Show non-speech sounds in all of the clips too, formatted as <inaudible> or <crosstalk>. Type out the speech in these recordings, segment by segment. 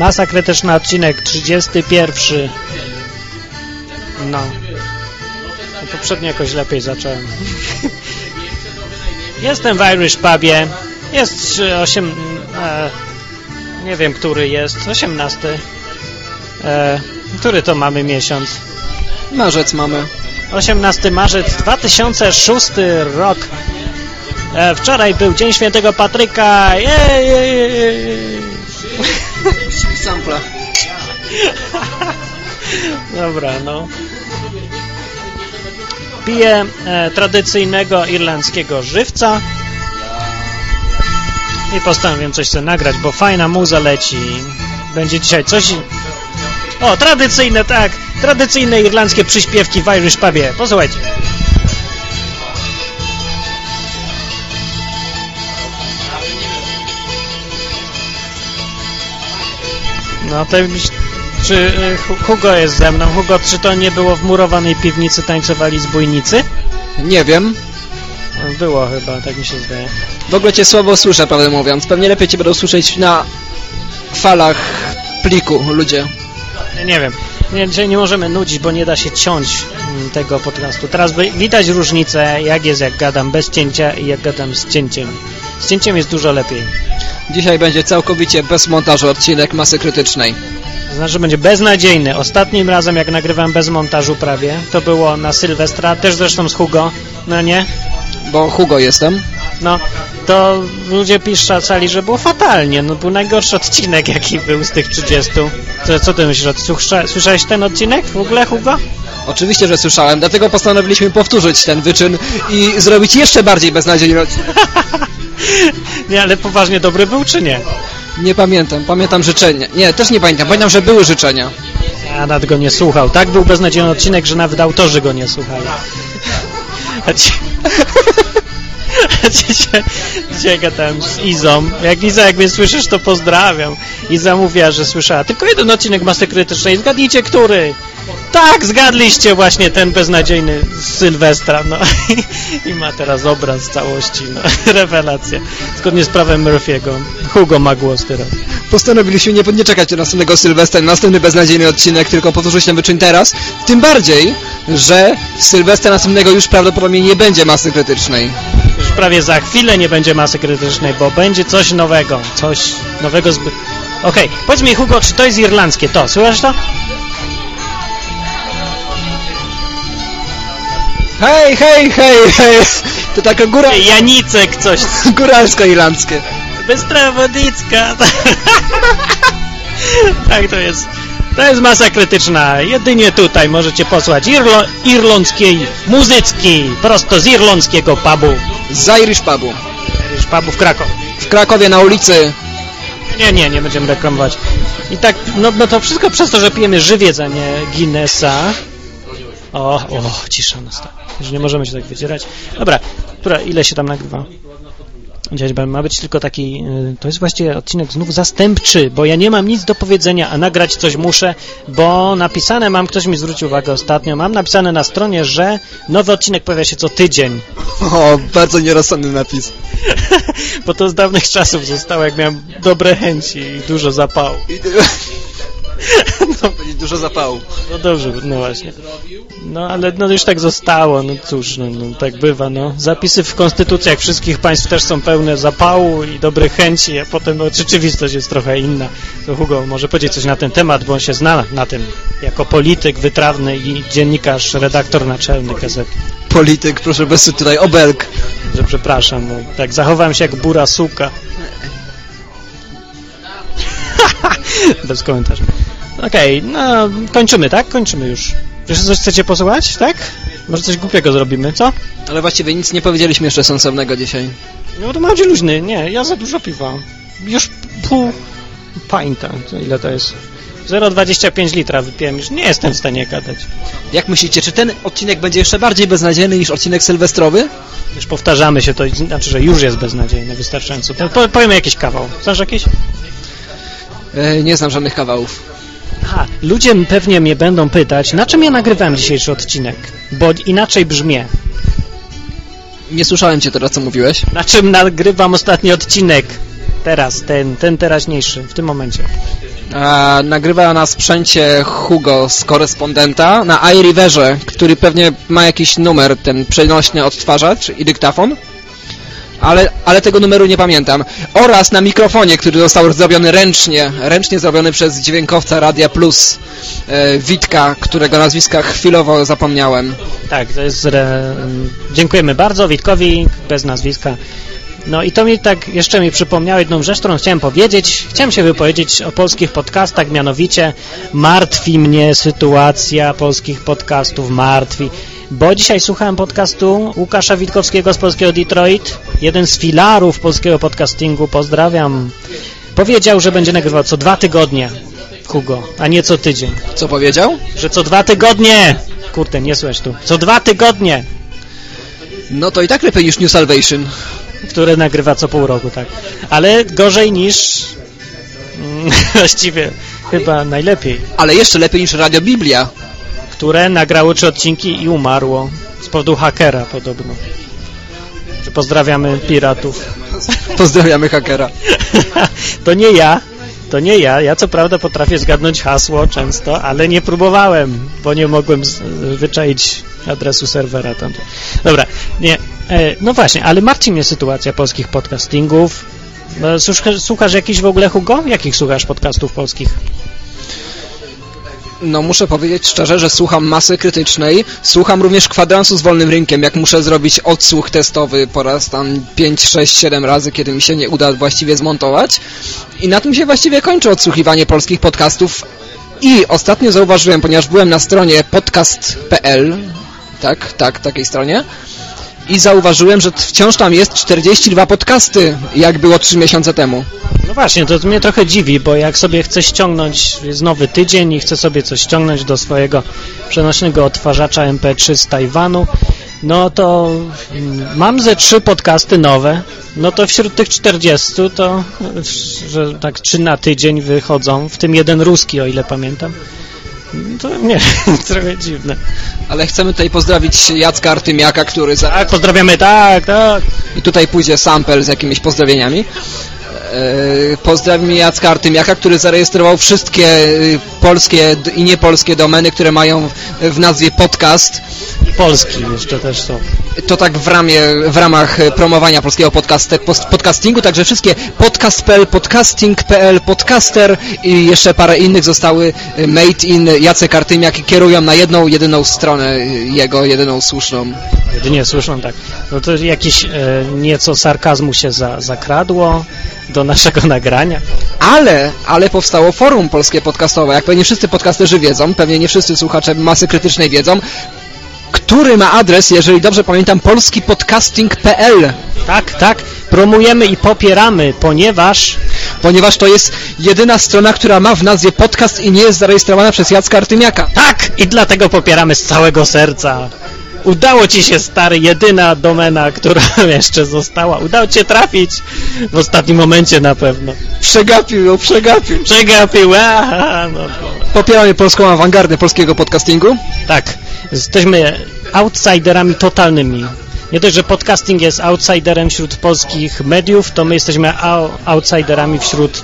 Masa krytyczna odcinek 31. No. no poprzednio jakoś lepiej zacząłem. <laughs> Jestem w Irish Pubie. Jest 8... E, nie wiem, który jest. 18. E, który to mamy miesiąc? Marzec mamy. 18 marzec 2006 rok. E, wczoraj był Dzień Świętego Patryka. Jej, jej, jej. Sampla. <laughs> Dobra, no. Piję e, tradycyjnego irlandzkiego żywca i postanowiłem coś sobie nagrać, bo fajna muza leci. Będzie dzisiaj coś... O, tradycyjne, tak! Tradycyjne irlandzkie przyśpiewki w Irish Pubie. Posłuchajcie. No to czy y, Hugo jest ze mną? Hugo, czy to nie było w murowanej piwnicy tańcowali zbójnicy? Nie wiem. Było chyba, tak mi się zdaje. W ogóle cię słabo słyszę, prawdę mówiąc. Pewnie lepiej cię będą słyszeć na falach pliku ludzie. Nie, wiem. Nie, dzisiaj nie możemy nudzić, bo nie da się ciąć mm, tego podcastu. Teraz widać różnicę, jak jest, jak gadam bez cięcia i jak gadam z cięciem. Z cięciem jest dużo lepiej. Dzisiaj będzie całkowicie bez montażu odcinek masy krytycznej. To znaczy, że będzie beznadziejny. Ostatnim razem, jak nagrywałem bez montażu prawie, to było na Sylwestra, też zresztą z Hugo, no nie? Bo Hugo jestem. No, to ludzie piszczali, że było fatalnie. No, był najgorszy odcinek, jaki był z tych 30. Co, co ty myślisz? Słyszałeś ten odcinek w ogóle, Hugo? Oczywiście, że słyszałem, dlatego postanowiliśmy powtórzyć ten wyczyn i zrobić jeszcze bardziej beznadziejny odcinek. <laughs> nie, ale poważnie dobry był, czy nie? Nie pamiętam, pamiętam życzenia. Nie, też nie pamiętam, pamiętam, że były życzenia. Ja nawet go nie słuchał. Tak był beznadziejny odcinek, że nawet autorzy go nie słuchali. <laughs> <laughs> Dzisiaj, dzisiaj gadałem z Izą. Jak Iza, jak mnie słyszysz, to pozdrawiam. Iza mówiła, że słyszała tylko jeden odcinek Masy Krytycznej. Zgadnijcie, który? Tak, zgadliście właśnie ten beznadziejny z Sylwestra. No <laughs> i ma teraz obraz całości. No, <laughs> rewelacja. Zgodnie z prawem Murphy'ego. Hugo ma głos teraz. Postanowiliśmy nie, nie czekać do następnego Sylwestra, następny beznadziejny odcinek, tylko powtórzyć ten wyczyn teraz. Tym bardziej, że Sylwestra następnego już prawdopodobnie nie będzie masy krytycznej. Prawie za chwilę nie będzie masy krytycznej, bo będzie coś nowego. Coś nowego zbyt... Okej, okay. powiedz mi Hugo, czy to jest irlandzkie? To, słyszysz to? Hej, hej, hej, hej! To taka góra... Janicek coś. <laughs> Góralsko-irlandzkie. Bezprawodnicka. <laughs> tak to jest. To jest masa krytyczna. Jedynie tutaj możecie posłać irlo irlandzkiej muzyckiej, prosto z irlandzkiego pubu. Z Irish pubu. Irish pubu w Krakowie. W Krakowie na ulicy. Nie, nie, nie będziemy reklamować. I tak, no, no to wszystko przez to, że pijemy żywiec, a nie Guinnessa. O, o, cisza nastała. Już nie możemy się tak wycierać. Dobra, która, ile się tam nagrywa? Dzisiaj ma być tylko taki, y, to jest właściwie odcinek znów zastępczy, bo ja nie mam nic do powiedzenia, a nagrać coś muszę, bo napisane mam, ktoś mi zwrócił uwagę ostatnio, mam napisane na stronie, że nowy odcinek pojawia się co tydzień. <laughs> O, bardzo nierozsądny napis. <laughs> bo to z dawnych czasów zostało, jak miałem dobre chęci i dużo zapału. <laughs> <laughs> No, dużo zapału. No dobrze, no właśnie. No ale no już tak zostało, no cóż, no, no tak bywa, no. Zapisy w konstytucjach wszystkich państw też są pełne zapału i dobrych chęci, a potem no, rzeczywistość jest trochę inna. To Hugo może powiedzieć coś na ten temat, bo on się zna na tym, jako polityk wytrawny i dziennikarz, redaktor naczelny gazety. Polityk, proszę bez tutaj, obelg. Że przepraszam, no, tak zachowałem się jak bura suka. <laughs> Bez komentarzy. Okej, okay, no kończymy, tak? Kończymy już. Jeszcze coś chcecie posłuchać, tak? Może coś głupiego zrobimy, co? Ale właściwie nic nie powiedzieliśmy jeszcze sensownego dzisiaj. No to będzie luźny. Nie, ja za dużo piwa. Już pół pinta. Ile to jest? 0,25 litra wypiłem. Już nie jestem w stanie gadać. Jak myślicie, czy ten odcinek będzie jeszcze bardziej beznadziejny niż odcinek sylwestrowy? Już powtarzamy się, to znaczy, że już jest beznadziejny, wystarczająco. To powiemy jakiś kawał. Znasz jakiś? E, nie znam żadnych kawałów. Aha, ludzie pewnie mnie będą pytać, na czym ja nagrywałem dzisiejszy odcinek, bo inaczej brzmię. Nie słyszałem cię teraz, co mówiłeś. Na czym nagrywam ostatni odcinek? Teraz, ten, ten teraźniejszy, w tym momencie. E, nagrywa na sprzęcie Hugo z korespondenta na iRiverze, który pewnie ma jakiś numer, ten przenośny odtwarzacz i dyktafon. Ale, ale tego numeru nie pamiętam. Oraz na mikrofonie, który został zrobiony ręcznie, ręcznie zrobiony przez dźwiękowca Radia Plus, e, Witka, którego nazwiska chwilowo zapomniałem. Tak, to jest... Re... Dziękujemy bardzo Witkowi, bez nazwiska. No i to mi tak jeszcze mi przypomniało jedną rzecz, którą chciałem powiedzieć. Chciałem się wypowiedzieć o polskich podcastach, mianowicie martwi mnie sytuacja polskich podcastów, martwi. Bo dzisiaj słuchałem podcastu Łukasza Witkowskiego z polskiego Detroit, jeden z filarów polskiego podcastingu, pozdrawiam. Powiedział, że będzie nagrywał co dwa tygodnie, Hugo, a nie co tydzień. Co powiedział? Że co dwa tygodnie! Kurde, nie słysz tu. Co dwa tygodnie! No to i tak lepiej niż New Salvation. które nagrywa co pół roku, tak. Ale gorzej niż... mm, <laughs> Właściwie chyba najlepiej. Ale jeszcze lepiej niż Radio Biblia. Które nagrało trzy odcinki i umarło. Z powodu hakera podobno. Pozdrawiamy piratów. <laughs> Pozdrawiamy hakera. <laughs> to nie ja. To nie ja. Ja co prawda potrafię zgadnąć hasło często, ale nie próbowałem, bo nie mogłem wyczaić adresu serwera tam. Dobra, nie. E, no właśnie, ale martwi mnie sytuacja polskich podcastingów. E, Słuchasz, słuchasz jakichś w ogóle, Hugo? Jakich słuchasz podcastów polskich? No muszę powiedzieć szczerze, że słucham masy krytycznej, słucham również kwadransu z wolnym rynkiem, jak muszę zrobić odsłuch testowy po raz tam 5, 6, 7 razy, kiedy mi się nie uda właściwie zmontować. I na tym się właściwie kończy odsłuchiwanie polskich podcastów. I ostatnio zauważyłem, ponieważ byłem na stronie podcast.pl, tak, tak, takiej stronie, i zauważyłem, że wciąż tam jest 42 podcasty, jak było 3 miesiące temu. No właśnie, to mnie trochę dziwi, bo jak sobie chcę ściągnąć, jest nowy tydzień i chcę sobie coś ściągnąć do swojego przenośnego odtwarzacza MP3 z Tajwanu, no to mm, mam ze trzy podcasty nowe, no to wśród tych 40 to, że tak trzy na tydzień wychodzą, w tym jeden ruski, o ile pamiętam. To nie, <laughs> trochę dziwne. Ale chcemy tutaj pozdrowić Jacka Artymiaka, który za... Tak, pozdrawiamy, tak, tak. I tutaj pójdzie sample z jakimiś pozdrowieniami. E, Pozdrawiam Jacka Artymiaka, który zarejestrował wszystkie y, polskie i niepolskie domeny, które mają w nazwie podcast. Polski jeszcze też są. To tak w, ramie, w ramach e, promowania polskiego podcast, podcastingu, także wszystkie podcast.pl, podcasting.pl, podcaster i jeszcze parę innych zostały e, made in Jacek Artymiak i kierują na jedną, jedyną stronę e, jego, jedyną słuszną. Jedynie słyszą tak. No to jakieś e, nieco sarkazmu się za, zakradło do naszego nagrania. Ale, ale powstało forum polskie podcastowe, jak pewnie wszyscy podcasterzy wiedzą, pewnie nie wszyscy słuchacze masy krytycznej wiedzą, który ma adres, jeżeli dobrze pamiętam, polskipodcasting.pl, Tak, tak, promujemy i popieramy, ponieważ ponieważ to jest jedyna strona, która ma w nazwie podcast i nie jest zarejestrowana przez Jacka Artymiaka. tak i dlatego popieramy z całego serca. Udało ci się, stary, jedyna domena, która <laughs> jeszcze została. Udało ci się trafić w ostatnim momencie na pewno. Przegapił ją, przegapił. Przegapił, aha, no. Popieramy polską awangardę polskiego podcastingu. Tak, jesteśmy outsiderami totalnymi. Nie dość, że podcasting jest outsiderem wśród polskich mediów, to my jesteśmy outsiderami wśród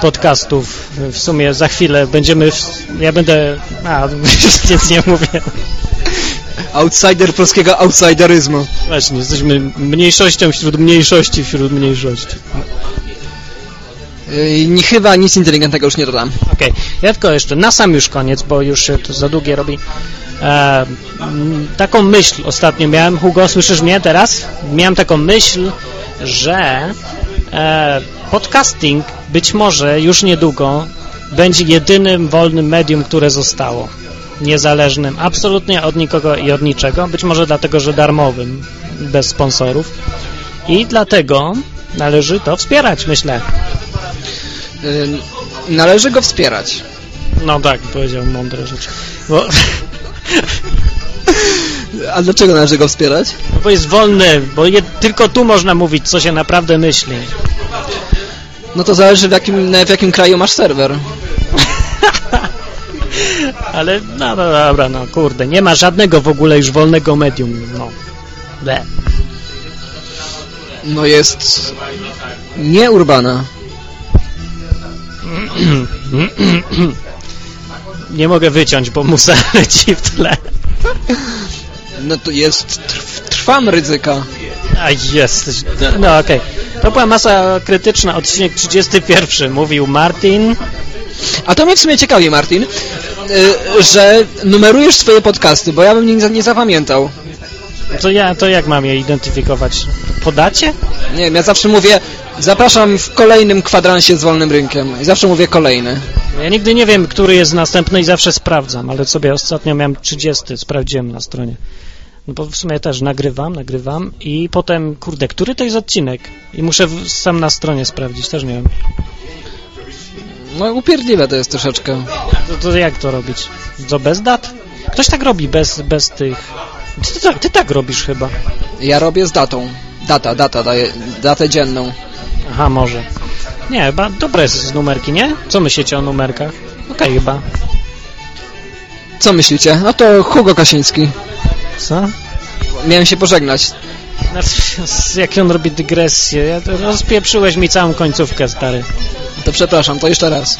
podcastów. W sumie za chwilę będziemy... W... Ja będę... A, <laughs> nic nie mówię. Outsider polskiego outsideryzmu. Właśnie, jesteśmy mniejszością wśród mniejszości wśród mniejszości. Yy, nie, chyba nic inteligentnego już nie dodam. Okej, ja tylko jeszcze na sam już koniec, bo już się to za długie robi. E, taką myśl ostatnio miałem, Hugo, słyszysz mnie teraz? Miałem taką myśl, że e, podcasting być może już niedługo będzie jedynym wolnym medium, które zostało. Niezależnym, absolutnie od nikogo i od niczego. Być może dlatego, że darmowym, bez sponsorów. I dlatego należy to wspierać, myślę. Należy go wspierać. No tak, powiedział mądre rzeczy. Bo, A dlaczego należy go wspierać? bo jest wolny, bo je, tylko tu można mówić, co się naprawdę myśli. No to zależy w jakim, w jakim kraju masz serwer. Ale, no, no dobra, no kurde, nie ma żadnego w ogóle już wolnego medium, no. Ble. No jest... Nie Urbana. Nie mogę wyciąć, bo muza <laughs> leci w tle. No to jest... Trw, trwam ryzyka. A jesteś... No okej. To była masa krytyczna, odcinek 31. Mówił Martin. A to mnie w sumie ciekawi, Martin, y, że numerujesz swoje podcasty, bo ja bym nie, nie zapamiętał. To ja, to jak mam je identyfikować? Podacie? Nie wiem, ja zawsze mówię, zapraszam w kolejnym kwadransie z wolnym rynkiem. I zawsze mówię kolejny. Ja nigdy nie wiem, który jest następny i zawsze sprawdzam, ale sobie ostatnio miałem 30, sprawdziłem na stronie. No bo w sumie też nagrywam, nagrywam i potem, kurde, który to jest odcinek? I muszę sam na stronie sprawdzić, też nie wiem. No upierdliwe to jest troszeczkę. To, to jak to robić? Co, bez dat? Ktoś tak robi bez, bez tych... Ty, ty, ty tak robisz chyba. Ja robię z datą. Data, data, daję datę dzienną. Aha, może. Nie, chyba dobre jest z numerki, nie? Co myślicie o numerkach? Okej, chyba. Co myślicie? No to Hugo Kasiński. Co? Miałem się pożegnać. Znaczy, <laughs> jak on robi dygresję. Rozpieprzyłeś mi całą końcówkę, stary. To przepraszam, to jeszcze raz.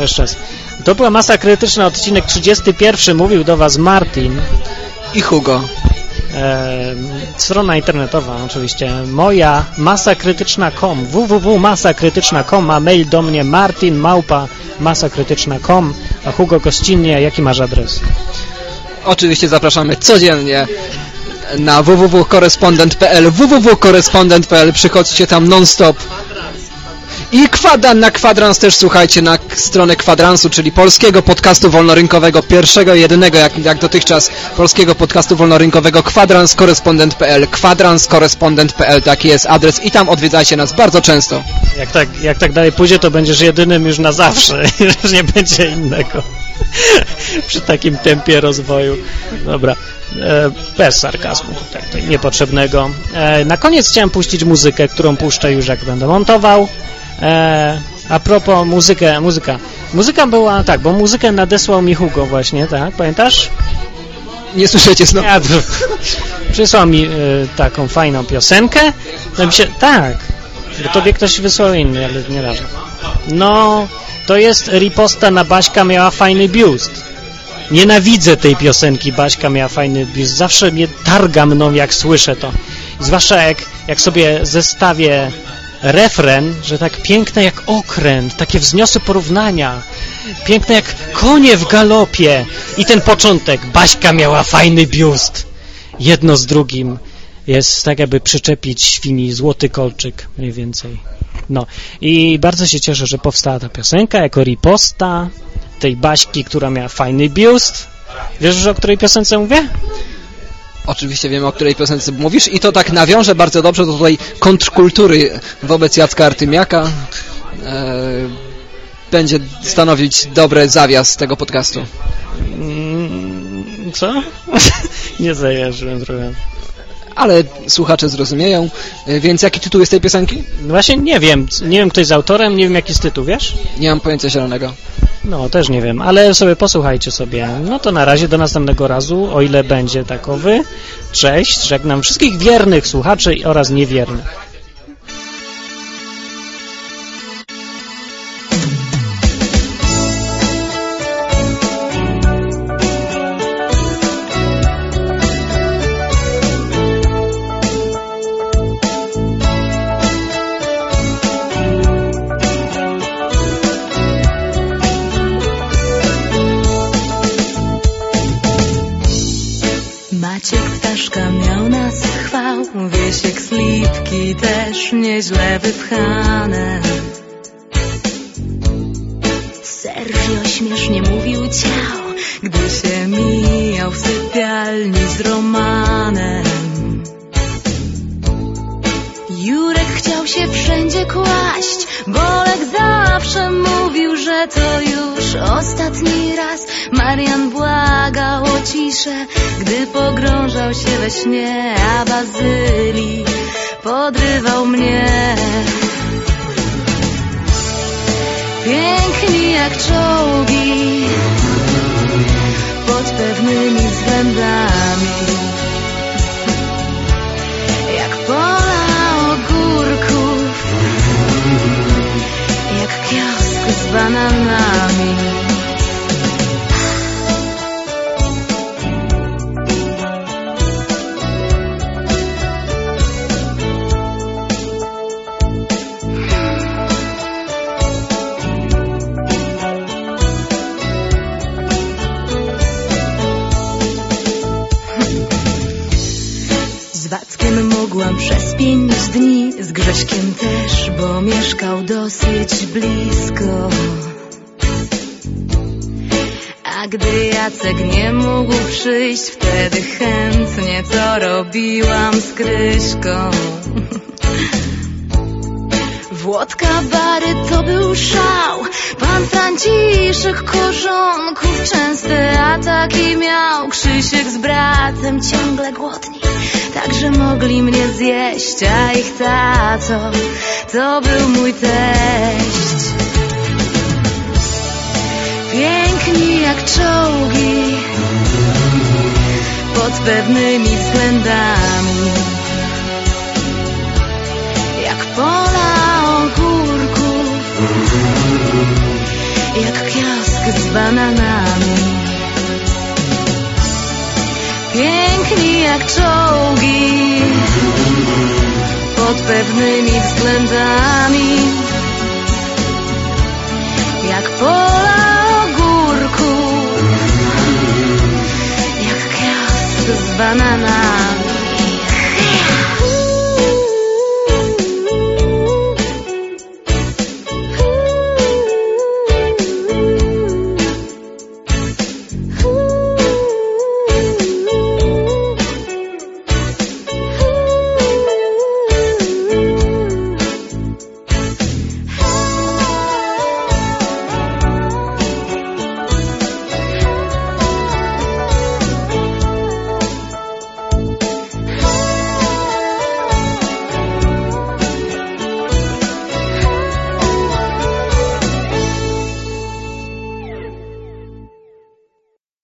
Jeszcze raz. To była masa krytyczna, odcinek 31. Mówił do Was Martin. I Hugo. E, strona internetowa oczywiście. Moja masakrytyczna.com www.masakrytyczna.com a mail do mnie martin małpa masakrytyczna.com a Hugo Gościnnie, jaki masz adres? Oczywiście zapraszamy codziennie na www.korespondent.pl www.korespondent.pl Przychodźcie tam non-stop i kwadan na kwadrans też słuchajcie na stronę kwadransu, czyli polskiego podcastu wolnorynkowego, pierwszego, jedynego jak, jak dotychczas polskiego podcastu wolnorynkowego kwadranskorespondent.pl kwadranskorespondent.pl taki jest adres i tam odwiedzajcie nas bardzo często. Jak tak, jak tak dalej pójdzie, to będziesz jedynym już na zawsze, <laughs> już nie będzie innego <laughs> przy takim tempie rozwoju. Dobra, e, bez sarkazmu tutaj niepotrzebnego. E, na koniec chciałem puścić muzykę, którą puszczę już jak będę montował. E, a propos muzykę, muzyka. Muzyka była, tak, bo muzykę nadesłał mi Hugo właśnie, tak, pamiętasz? Nie słyszycie znowu. Ja, przysłał mi e, taką fajną piosenkę, no mi się, tak, bo tobie ktoś wysłał inny, ale nie ważne. No, to jest riposta na Baśka miała fajny biust. Nienawidzę tej piosenki Baśka miała fajny biust. Zawsze mnie targa mną, jak słyszę to. Zwłaszcza jak, jak sobie zestawię refren, że tak piękne jak okręt, takie wzniosłe porównania, piękne jak konie w galopie i ten początek, Baśka miała fajny biust. Jedno z drugim jest tak, jakby przyczepić świni złoty kolczyk, mniej więcej. No i bardzo się cieszę, że powstała ta piosenka jako riposta tej Baśki, która miała fajny biust. Wiesz o której piosence mówię? Oczywiście wiem, o której piosence mówisz i to tak nawiąże bardzo dobrze do tej kontrkultury wobec Jacka Artymiaka. E, będzie stanowić dobry zawias tego podcastu. Mm, co? <laughs> Nie zajarzyłem trochę. Ale słuchacze zrozumieją. E, Więc jaki tytuł jest tej piosenki? Właśnie nie wiem. Nie wiem, kto jest autorem, nie wiem, jaki jest tytuł, wiesz? Nie mam pojęcia zielonego. No, też nie wiem, ale sobie posłuchajcie sobie. No to na razie do następnego razu, o ile będzie takowy. Cześć, żegnam wszystkich wiernych słuchaczy oraz niewiernych. Nieźle wypchane. Sergio śmiesznie mówił ciał, gdy się mijał w sypialni z Romanem. Jurek chciał się wszędzie kłaść, Bolek zawsze mówił, że to już ostatni raz. Marian błagał o ciszę, gdy pogrążał się we śnie, a Bazyli podrywał mnie. Piękni jak czołgi, pod pewnymi względami. Jak pola ogórków, jak kiosk z bananami. Dosyć blisko. A gdy Jacek nie mógł przyjść, wtedy chętnie co robiłam z Kryśką. <laughs> Włodka bary to był szał. Pan Franciszek korzonków Częste ataki miał. Krzysiek z bratem ciągle głodni. Także mogli mnie zjeść A ich tato to był mój teść. Piękni jak czołgi Pod pewnymi względami. Jak pola jak czołgi. Pod pewnymi względami. Jak pola ogórków Jak kiosk z bananami